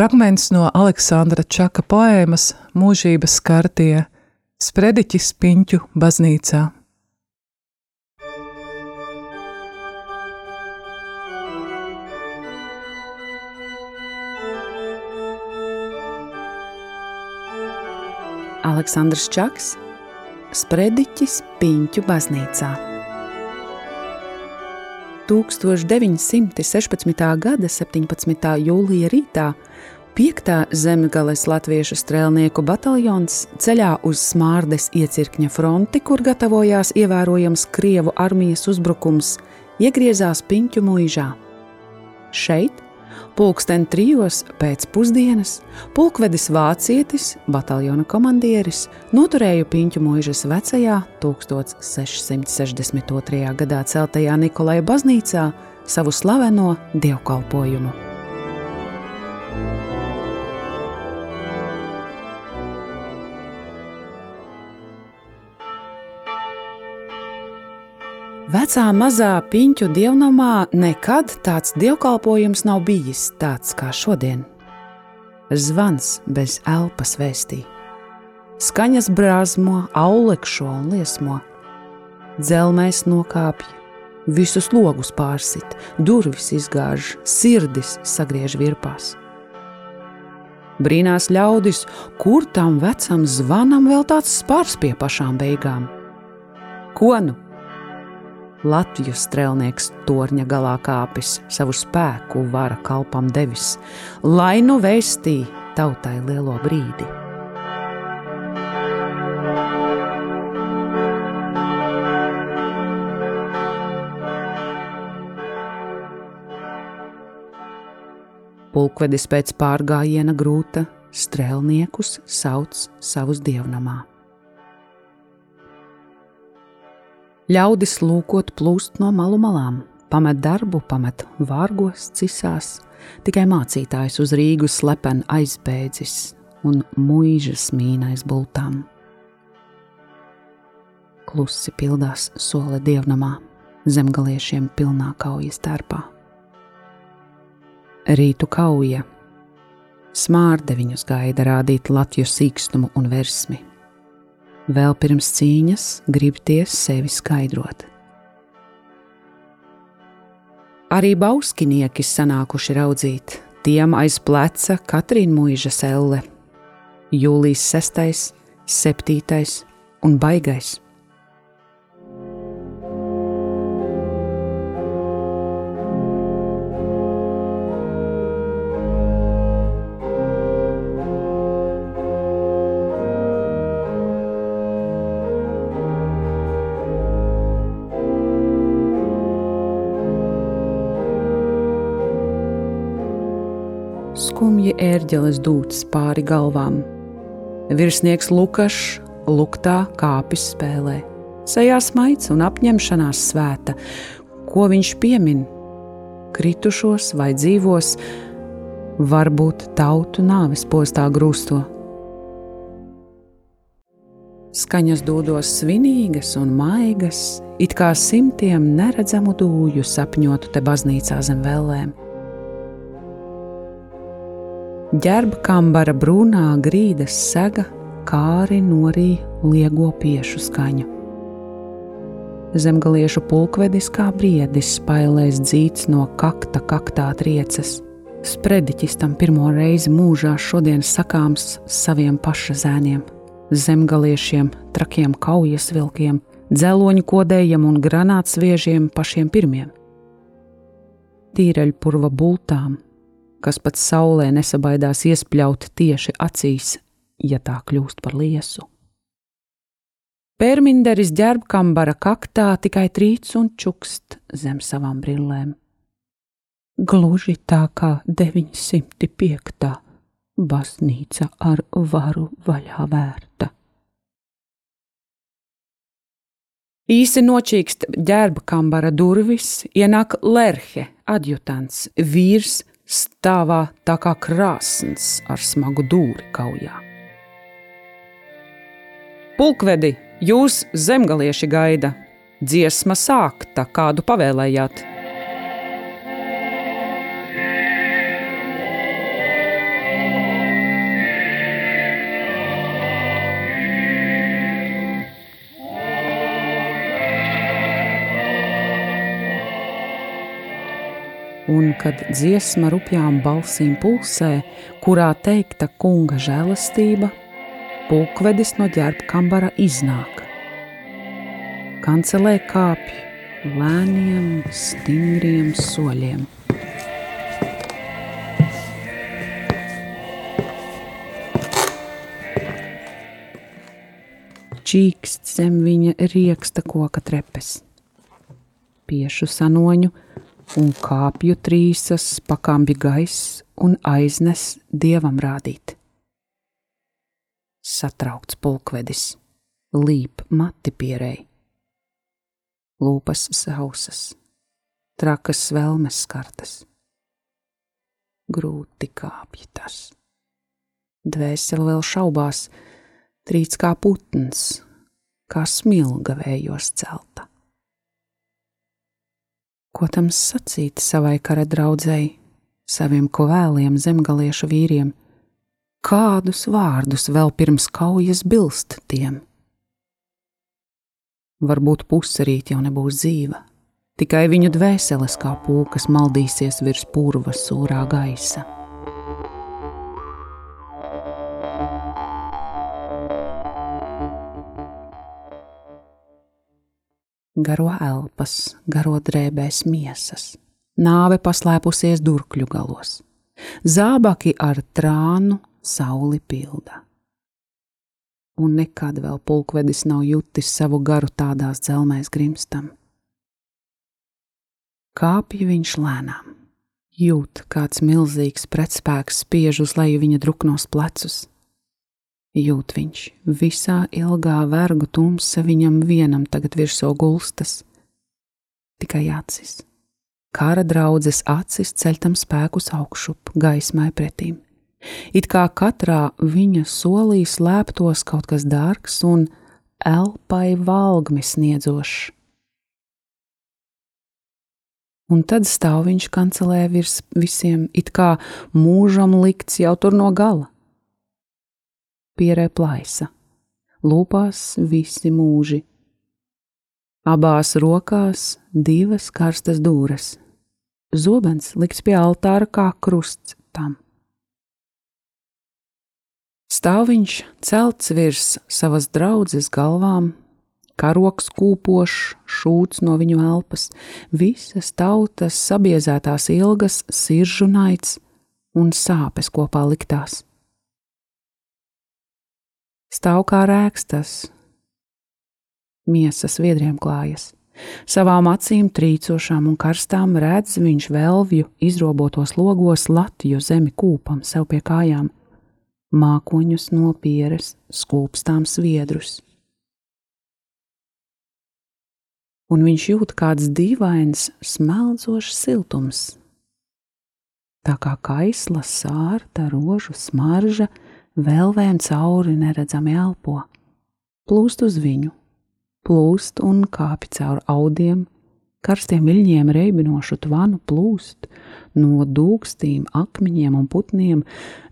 Fragments no Aleksandra Čaka poēmas Mūžības kartie Sprediķis Piņķu baznīcā. Aleksandrs Čaks, Sprediķis Piņķu baznīcā. 1916. gada 17. jūlija rītā 5. zemgales latviešu strēlnieku bataljons ceļā uz Smārdes iecirkņa fronti, kur gatavojās ievērojams Krievu armijas uzbrukums, iegriezās Piņķu mūžā. Šeit Pulksten trijos pēc pusdienas pulkvedis Vācietis, bataljona komandieris, noturēja Piņķu mūžas vecajā 1662. gadā celtajā Nikolai baznīcā savu slaveno dievkalpojumu. Vecā mazā piņķu dievnamā nekad tāds dievkalpojums nav bijis tāds kā šodien. Zvans bez elpas vēstī. Skaņas brāzmo, aulekšo un liesmo. Dzelmēs nokāpj, visus logus pārsit, durvis izgāž, sirdis sagriež virpās. Brīnās ļaudis, kur tam vecam zvanam vēl tāds spārs pie pašām beigām. Ko nu? Latvijas strēlnieks torņa galā kāpis, savu spēku vara kalpam devis, lai nu vēstī tautai lielo brīdi. Pulkvedis pēc pārgājiena grūta strēlniekus sauc savus dievnamā. Ļaudis lūkot plūst no malu malām, pamet darbu, pamet vārgos, cisās, tikai mācītājs uz Rīgu slepen aizbēdzis un mūžas mīnais bultām. Klusi pildās soli dievnamā, zemgaliešiem pilnā kaujas tērpā. Rītu kauja, smārde viņus gaida rādīt Latvijas sīkstumu un versmi vēl pirms cīņas gribties sevi skaidrot. Arī bauskinieki sanākuši raudzīt, tiem aiz pleca Katrīna mūža selle, jūlijas 6, 7 un baigais. Ērģeles dūts pāri galvām. Virsnieks Lukašs luktā kāpis spēlē. Sejā smaids un apņemšanās svēta, ko viņš piemin, kritušos vai dzīvos, varbūt tautu nāves postā grūsto. Skaņas dūdos svinīgas un maigas, it kā simtiem neredzamu dūju sapņotu te baznīcā zem vēlēm ģērba kambara brūnā grīdas sega, kāri norī liego piešu skaņu. Zemgaliešu pulkvedis kā briedis spailēs dzīts no kakta kaktā triecas. Sprediķis tam pirmo reizi mūžā šodien sakāms saviem paša zēniem, zemgaliešiem, trakiem kaujas vilkiem, dzeloņu kodējiem un granātsviežiem pašiem pirmiem. Tīreļpurva bultām, kas pat saulē nesabaidās iespļaut tieši acīs, ja tā kļūst par liesu. Pērminderis ģērbkambara kaktā tikai trīc un čukst zem savām brillēm. Gluži tā kā 905. baznīca ar varu vaļā vērta. Īsi nočīkst ģērba kambara durvis, ienāk Lerhe, adjutants, vīrs, stāvā tā kā krāsns ar smagu dūri kaujā. Pulkvedi, jūs zemgalieši gaida, dziesma sākta, kādu pavēlējāt. Un kad dziesma rupjām balsīm pulsē, kurā teikta kunga žēlastība, pulkvedis no ģērba kambara iznāk. Kancelē kāpj lēniem, stingriem soļiem. čīkst zem viņa rieksta koka trepes. Piešu sanoņu un kāpju trīsas pakāpja gaiss un aiznes dievam rādīt. Satraukts pulkvedis, līp mati pierei, lūpas sausas, trakas svelmes skartas. Grūti kāpj tas. Dvēseli vēl šaubās, trīc kā putns, kā smilga vējos celta. Ko tam sacīt savai kara draudzēji, saviem kovēliem zemgaliešu vīriem, kādus vārdus vēl pirms kaujas bilst tiem? Varbūt pusarīt jau nebūs dzīva, tikai viņu dvēseles kā pūkas maldīsies virs purva sūrā gaisa. Garo elpas, garo drēbēs miesas. Nāve paslēpusies durkļu galos, zābaki ar trānu sauli pilda. Un nekad vēl pulkvedis nav jutis savu garu tādās dzelmēs grimstam. Kāpj viņš lēnām, jūt, kāds milzīgs pretspēks spiež uz leju viņa druknos plecus, Jūt viņš, visā ilgā vergu tumsa viņam vienam tagad virsū gulstas. Tikai acis. Kara draudzes acis ceļ tam spēkus augšup, gaismai pretīm. It kā katrā viņa solī slēptos kaut kas dārgs un elpai valgmi sniedzošs. Un tad stāv viņš kancelē virs visiem, it kā mūžam likts jau tur no gala pierē plaisa, lūpās visi mūži. Abās rokās divas karstas dūres, zobens liks pie altāra kā krusts tam. Stāviņš celts virs savas draudzes galvām, karoks kūpošs, šūts no viņu elpas, visas tautas sabiezētās ilgas, siržu naids un sāpes kopā liktās stāv kā rēkstas, miesa sviedriem klājas. Savām acīm trīcošām un karstām redz viņš velvju izrobotos logos Latviju zemi kūpam sev pie kājām, mākoņus no pieres, skūpstām sviedrus. Un viņš jūt kāds dīvains, smeldzošs siltums. Tā kā kaisla sārta rožu smarža, vēlvēm cauri neredzami elpo, plūst uz viņu, plūst un kāpj cauri audiem, karstiem viļņiem reibinošu tvanu plūst. No dūkstīm, akmeņiem un putniem,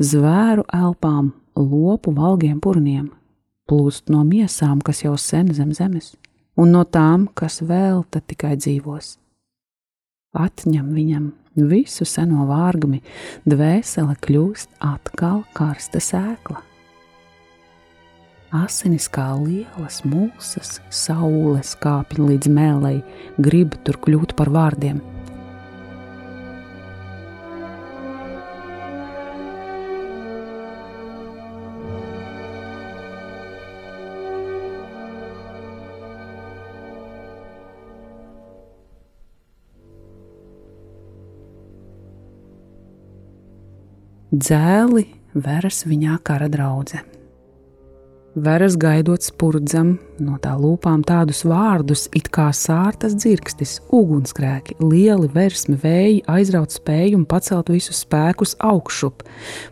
zvēru elpām, lopu valgiem purniem, plūst no miesām, kas jau sen zem zemes, un no tām, kas vēl tad tikai dzīvos. Atņem viņam visu seno vārgumi, dvēsele kļūst atkal karsta sēkla. Asinis kā lielas mūsas, saules kāpj līdz mēlei, grib tur kļūt par vārdiem – dzēli veras viņā kara draudzene. Veras gaidot spurdzam no tā lūpām tādus vārdus, it kā sārtas dzirkstis, ugunsgrēki, lieli versmi vēji aizraut spēju un pacelt visus spēkus augšup,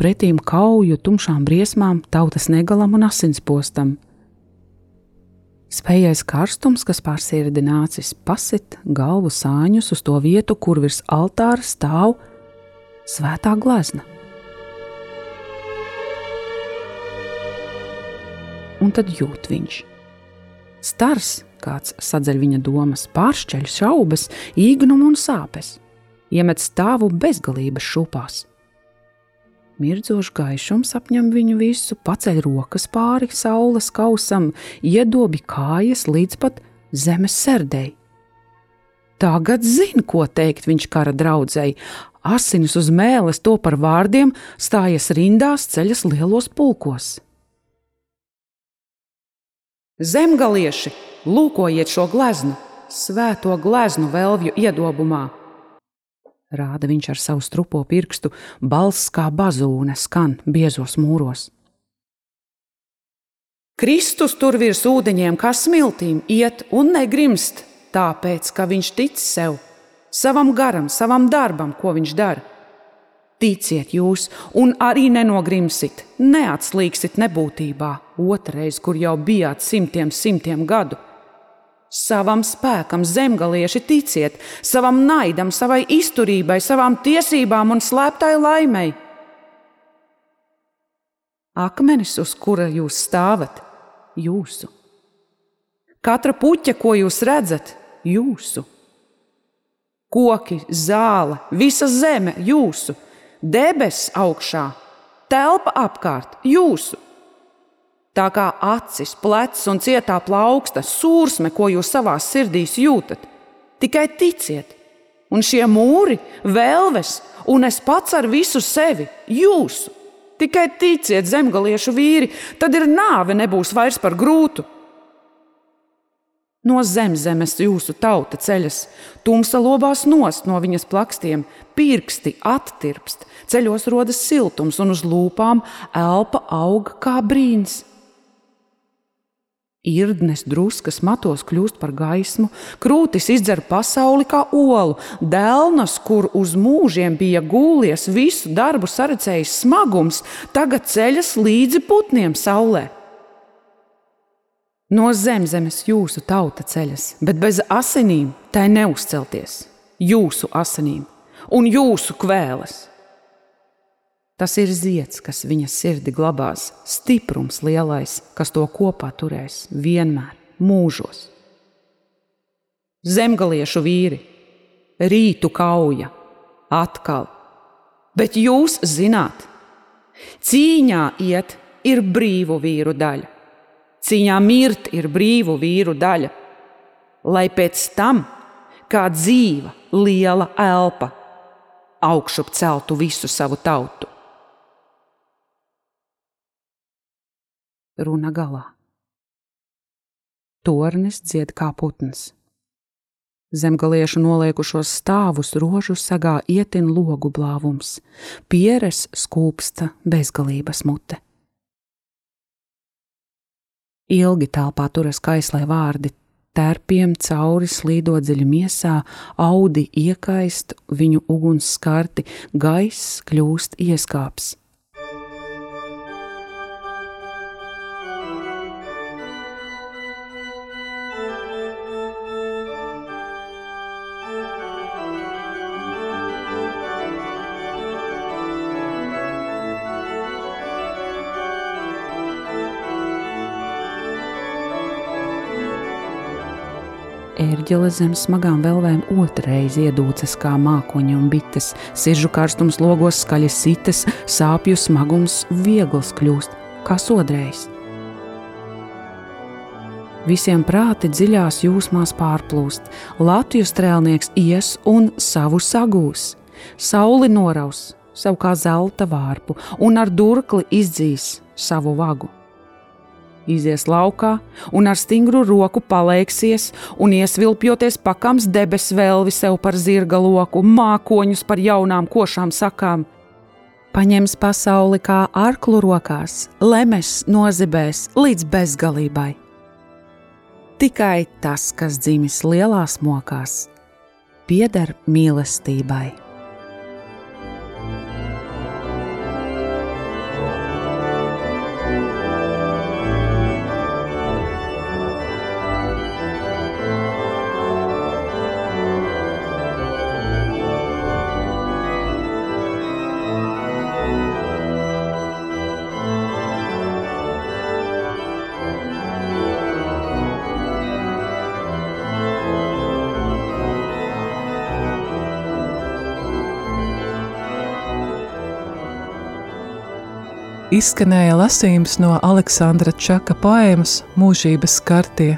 pretīm kauju, tumšām briesmām, tautas negalam un asinspostam. Spējais karstums, kas pārsirdi nācis pasit galvu sāņus uz to vietu, kur virs altāra stāv svētā glezna. Un tad jūt viņš. Stars, kāds sadzeļ viņa domas, pāršķeļ šaubas, īgnumu un sāpes. iemet stāvu bezgalības šūpās. Mirdzošs gaišums apņem viņu visu, paceļ rokas pāri saules kausam, iedobi kājas līdz pat zemes sērdei. Tagad zina, ko teikt viņš kara draudzēji. Asinis uz mēles to par vārdiem, stājas rindās, ceļas lielos pulkos. Zemgalieši, lūkojiet šo gleznu, svēto gleznu velvju iedobumā! rāda viņš ar savu strupo pirkstu, balss kā bazūne skan biezos mūros. Kristus tur virs ūdeņiem, kā smiltīm, iet un negrimst, tāpēc, ka viņš tic sev, savam garam, savam darbam, ko viņš dara. Ticiet jūs, un arī nenogrimsit, neatslīgsit nebūtībā, otrreiz, kur jau bijāt simtiem, simtiem gadu. Savam spēkam, zemgalieši, ticiet, savam naidam, savai izturībai, savām tiesībām un slēptai laimei. Akmenis, uz kura jūs stāvat, jūsu. Katra puķa, ko jūs redzat, jūsu. Koki, zāle, visa zeme, jūsu, debesis augšā, telpa apkārt, jūsu. Tā kā acis, plecs un cietā plauksta, sūrsme, ko jūs savā sirdīs jūtat. Tikai ticiet, un šie mūri, vēlves, un es pats ar visu sevi, jūsu. Tikai ticiet, zemgaliešu vīri, tad ir nāve nebūs vairs par grūtu. No zemzemes jūsu tauta ceļas, tumsa lobās nost no viņas plakstiem, pirksti attirpst, ceļos rodas siltums, un uz lūpām elpa aug kā brīns. Irdnes druskas matos kļūst par gaismu, krūtis izdzer pasauli kā olu, dēlnas, kur uz mūžiem bija gūlies visu darbu saredzējis smagums, tagad ceļas līdzi putniem saulē. No zemzemes jūsu tauta ceļas, bet bez asinīm tai neuzcelties, jūsu asinīm un jūsu kvēles. Tas ir zieds, kas viņa sirdi glabās, stiprums lielais, kas to kopā turēs vienmēr, mūžos. Zemgaliešu vīri, rītu kauja, atkal, bet jūs zināt, cīņā iet ir brīvu vīru daļa, cīņā mirt ir brīvu vīru daļa, lai pēc tam, kā dzīva, liela elpa, augšup celtu visu savu tautu. runa galā. Tornis dzied kā putns. Zemgaliešu noliekušos stāvus rožu sagā ietin logu blāvums, pieres skūpsta bezgalības mute. Ilgi telpā turas kaislē vārdi, tērpiem cauri slīdot dziļi miesā, audi iekaist viņu uguns skarti, gaiss kļūst ieskāps. Ērģele zem smagām velvēm otrreiz iedūcas kā mākoņi un bites, siržu karstums logos skaļi sitas, sāpju smagums viegls kļūst kā sodrējs. Visiem prāti dziļās jūsmās pārplūst, Latvijas strēlnieks ies un savu sagūs, sauli noraus, savu kā zelta vārpu un ar durkli izdzīs savu vagu izies laukā un ar stingru roku palēksies un iesvilpjoties pakams debes vēlvi sev par zirga loku, mākoņus par jaunām košām sakām. Paņems pasauli kā arklu rokās, lemes nozibēs līdz bezgalībai. Tikai tas, kas dzimis lielās mokās, pieder mīlestībai. Izskanēja lasījums no Aleksandra Čaka poēmas Mūžības kartie.